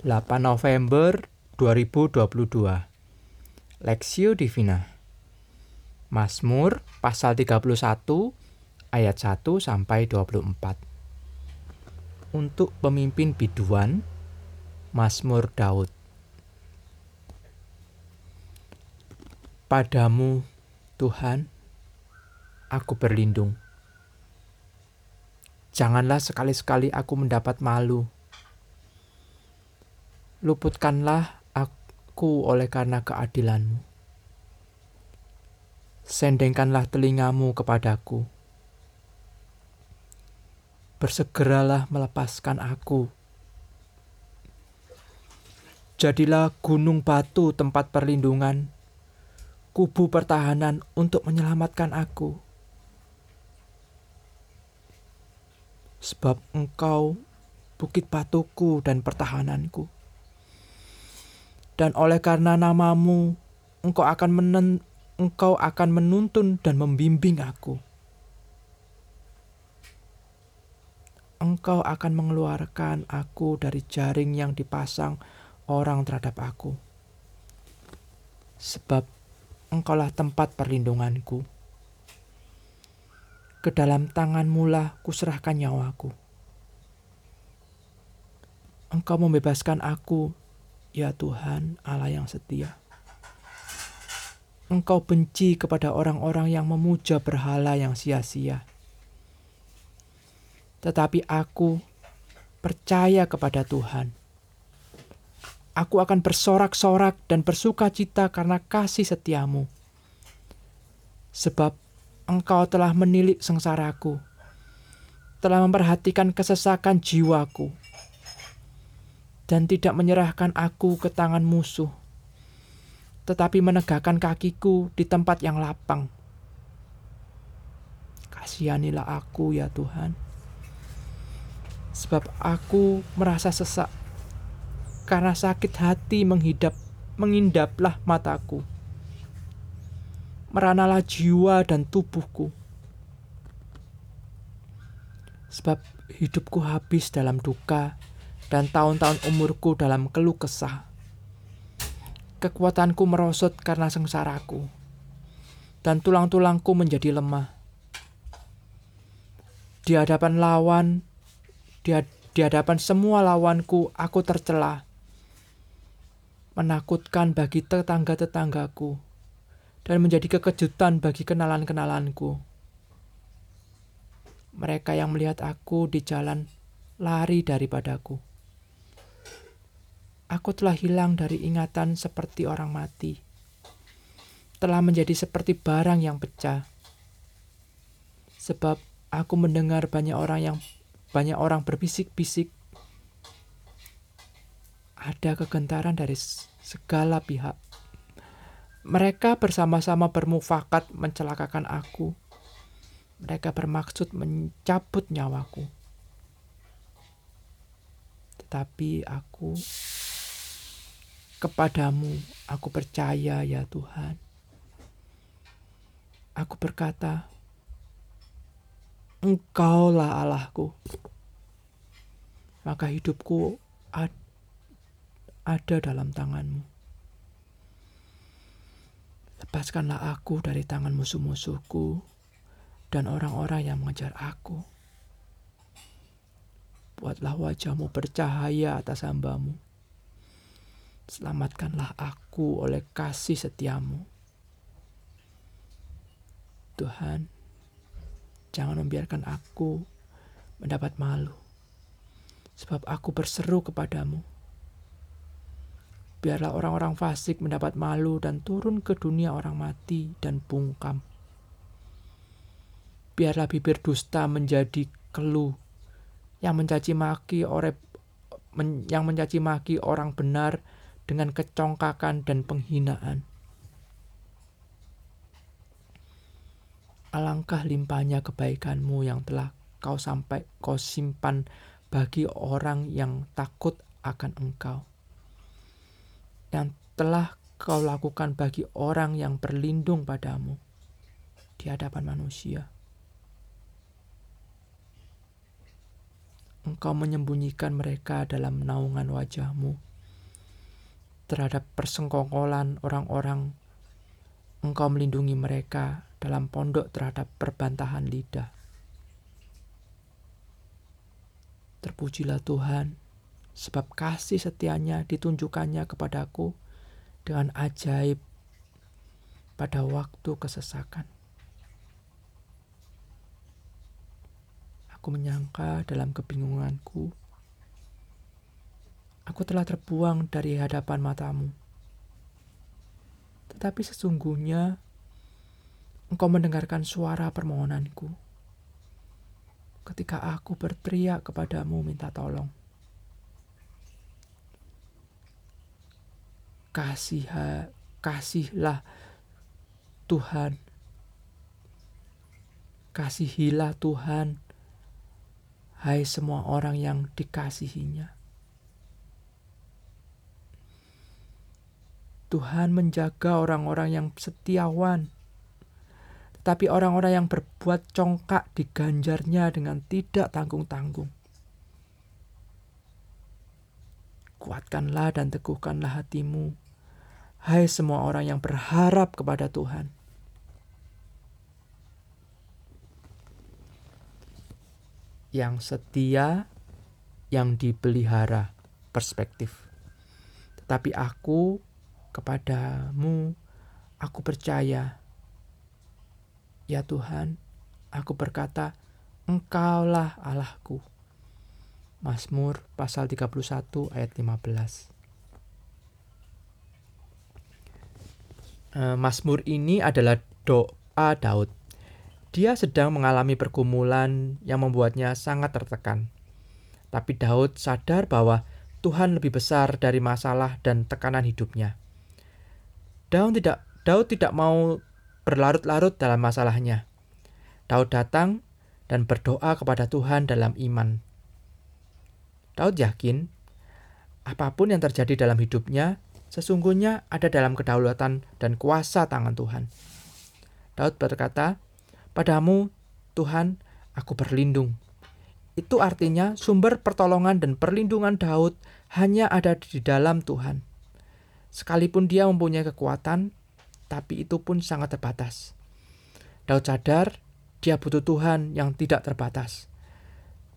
8 November 2022 Lexio Divina. Mazmur pasal 31 ayat 1 sampai 24 Untuk pemimpin biduan Mazmur Daud. Padamu Tuhan aku berlindung. Janganlah sekali-sekali aku mendapat malu luputkanlah aku oleh karena keadilanmu. Sendengkanlah telingamu kepadaku. Bersegeralah melepaskan aku. Jadilah gunung batu tempat perlindungan, kubu pertahanan untuk menyelamatkan aku. Sebab engkau bukit batuku dan pertahananku dan oleh karena namamu engkau akan menen, engkau akan menuntun dan membimbing aku. Engkau akan mengeluarkan aku dari jaring yang dipasang orang terhadap aku. Sebab engkaulah tempat perlindunganku. Ke dalam tanganmu lah kuserahkan nyawaku. Engkau membebaskan aku Ya Tuhan, Allah yang setia. Engkau benci kepada orang-orang yang memuja berhala yang sia-sia. Tetapi aku percaya kepada Tuhan. Aku akan bersorak-sorak dan bersuka cita karena kasih setiamu. Sebab engkau telah menilik sengsaraku, telah memperhatikan kesesakan jiwaku dan tidak menyerahkan aku ke tangan musuh, tetapi menegakkan kakiku di tempat yang lapang. Kasihanilah aku ya Tuhan, sebab aku merasa sesak karena sakit hati menghidap mengindaplah mataku. Meranalah jiwa dan tubuhku. Sebab hidupku habis dalam duka dan tahun-tahun umurku dalam keluh kesah. Kekuatanku merosot karena sengsaraku, dan tulang-tulangku menjadi lemah. Di hadapan lawan, di, di hadapan semua lawanku, aku tercela. Menakutkan bagi tetangga-tetanggaku, dan menjadi kekejutan bagi kenalan-kenalanku. Mereka yang melihat aku di jalan lari daripadaku aku telah hilang dari ingatan seperti orang mati. Telah menjadi seperti barang yang pecah. Sebab aku mendengar banyak orang yang banyak orang berbisik-bisik. Ada kegentaran dari segala pihak. Mereka bersama-sama bermufakat mencelakakan aku. Mereka bermaksud mencabut nyawaku. Tetapi aku Kepadamu aku percaya ya Tuhan. Aku berkata, Engkaulah Allahku. Maka hidupku ad ada dalam tanganmu. Lepaskanlah aku dari tangan musuh-musuhku dan orang-orang yang mengejar aku. Buatlah wajahmu bercahaya atas hambamu Selamatkanlah aku oleh kasih setiamu. Tuhan, jangan membiarkan aku mendapat malu, sebab aku berseru kepadamu. Biarlah orang-orang fasik mendapat malu dan turun ke dunia orang mati dan bungkam. Biarlah bibir dusta menjadi keluh yang mencaci maki orang yang mencaci maki orang benar dengan kecongkakan dan penghinaan. Alangkah limpahnya kebaikanmu yang telah kau sampai kau simpan bagi orang yang takut akan engkau. Yang telah kau lakukan bagi orang yang berlindung padamu di hadapan manusia. Engkau menyembunyikan mereka dalam naungan wajahmu terhadap persengkongkolan orang-orang. Engkau melindungi mereka dalam pondok terhadap perbantahan lidah. Terpujilah Tuhan, sebab kasih setianya ditunjukkannya kepadaku dengan ajaib pada waktu kesesakan. Aku menyangka dalam kebingunganku, aku telah terbuang dari hadapan matamu. Tetapi sesungguhnya engkau mendengarkan suara permohonanku ketika aku berteriak kepadamu minta tolong. Kasih, kasihlah Tuhan. Kasihilah Tuhan, hai semua orang yang dikasihinya. Tuhan menjaga orang-orang yang setiawan tapi orang-orang yang berbuat congkak diganjarnya dengan tidak tanggung-tanggung. Kuatkanlah dan teguhkanlah hatimu, hai semua orang yang berharap kepada Tuhan. Yang setia, yang dipelihara, perspektif. Tetapi aku kepadamu, aku percaya Ya Tuhan, aku berkata, Engkaulah Allahku. Mazmur pasal 31 ayat 15. Eh, Mazmur ini adalah doa Daud. Dia sedang mengalami pergumulan yang membuatnya sangat tertekan. Tapi Daud sadar bahwa Tuhan lebih besar dari masalah dan tekanan hidupnya. Daud tidak Daud tidak mau berlarut-larut dalam masalahnya. Daud datang dan berdoa kepada Tuhan dalam iman. Daud yakin apa pun yang terjadi dalam hidupnya sesungguhnya ada dalam kedaulatan dan kuasa tangan Tuhan. Daud berkata, "Padamu, Tuhan, aku berlindung." Itu artinya sumber pertolongan dan perlindungan Daud hanya ada di dalam Tuhan. Sekalipun dia mempunyai kekuatan, tapi itu pun sangat terbatas. Daud sadar dia butuh Tuhan yang tidak terbatas.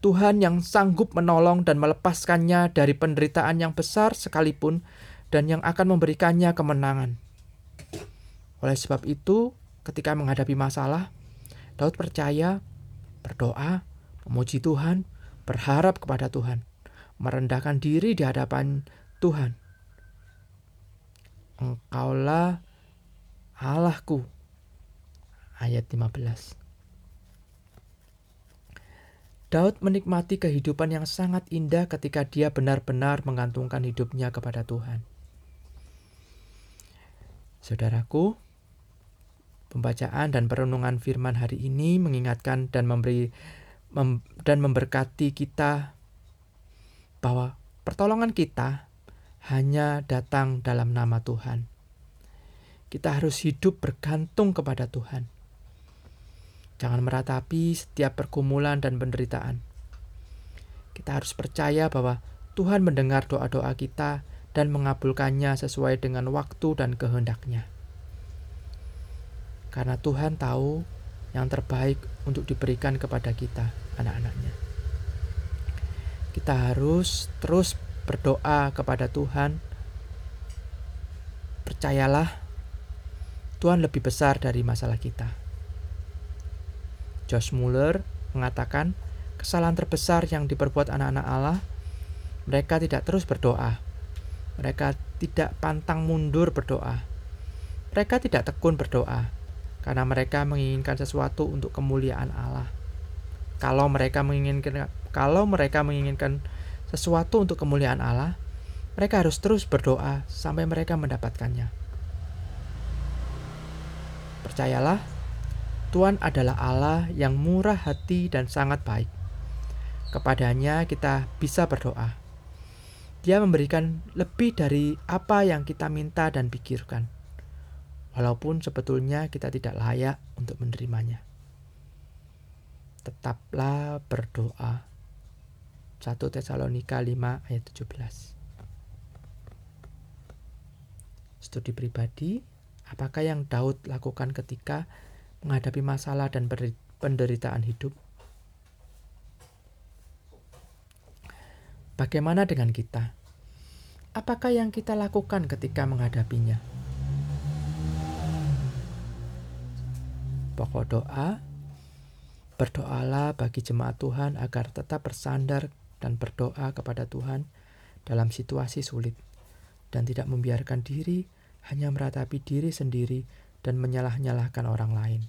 Tuhan yang sanggup menolong dan melepaskannya dari penderitaan yang besar sekalipun dan yang akan memberikannya kemenangan. Oleh sebab itu, ketika menghadapi masalah, Daud percaya, berdoa, memuji Tuhan, berharap kepada Tuhan, merendahkan diri di hadapan Tuhan. Engkaulah Allahku. Ayat 15. Daud menikmati kehidupan yang sangat indah ketika dia benar-benar menggantungkan hidupnya kepada Tuhan. Saudaraku, pembacaan dan perenungan firman hari ini mengingatkan dan memberi mem, dan memberkati kita bahwa pertolongan kita hanya datang dalam nama Tuhan. Kita harus hidup bergantung kepada Tuhan. Jangan meratapi setiap pergumulan dan penderitaan. Kita harus percaya bahwa Tuhan mendengar doa-doa kita dan mengabulkannya sesuai dengan waktu dan kehendaknya. Karena Tuhan tahu yang terbaik untuk diberikan kepada kita, anak-anaknya. Kita harus terus berdoa kepada Tuhan. Percayalah Tuhan lebih besar dari masalah kita. Josh Muller mengatakan, kesalahan terbesar yang diperbuat anak-anak Allah, mereka tidak terus berdoa. Mereka tidak pantang mundur berdoa. Mereka tidak tekun berdoa karena mereka menginginkan sesuatu untuk kemuliaan Allah. Kalau mereka menginginkan kalau mereka menginginkan sesuatu untuk kemuliaan Allah, mereka harus terus berdoa sampai mereka mendapatkannya. Percayalah, Tuhan adalah Allah yang murah hati dan sangat baik. Kepadanya kita bisa berdoa. Dia memberikan lebih dari apa yang kita minta dan pikirkan, walaupun sebetulnya kita tidak layak untuk menerimanya. Tetaplah berdoa. 1 Tesalonika 5 ayat 17 Studi pribadi, apakah yang Daud lakukan ketika menghadapi masalah dan penderitaan hidup? Bagaimana dengan kita? Apakah yang kita lakukan ketika menghadapinya? Pokok doa, berdoalah bagi jemaat Tuhan agar tetap bersandar dan berdoa kepada Tuhan dalam situasi sulit dan tidak membiarkan diri hanya meratapi diri sendiri dan menyalah-nyalahkan orang lain.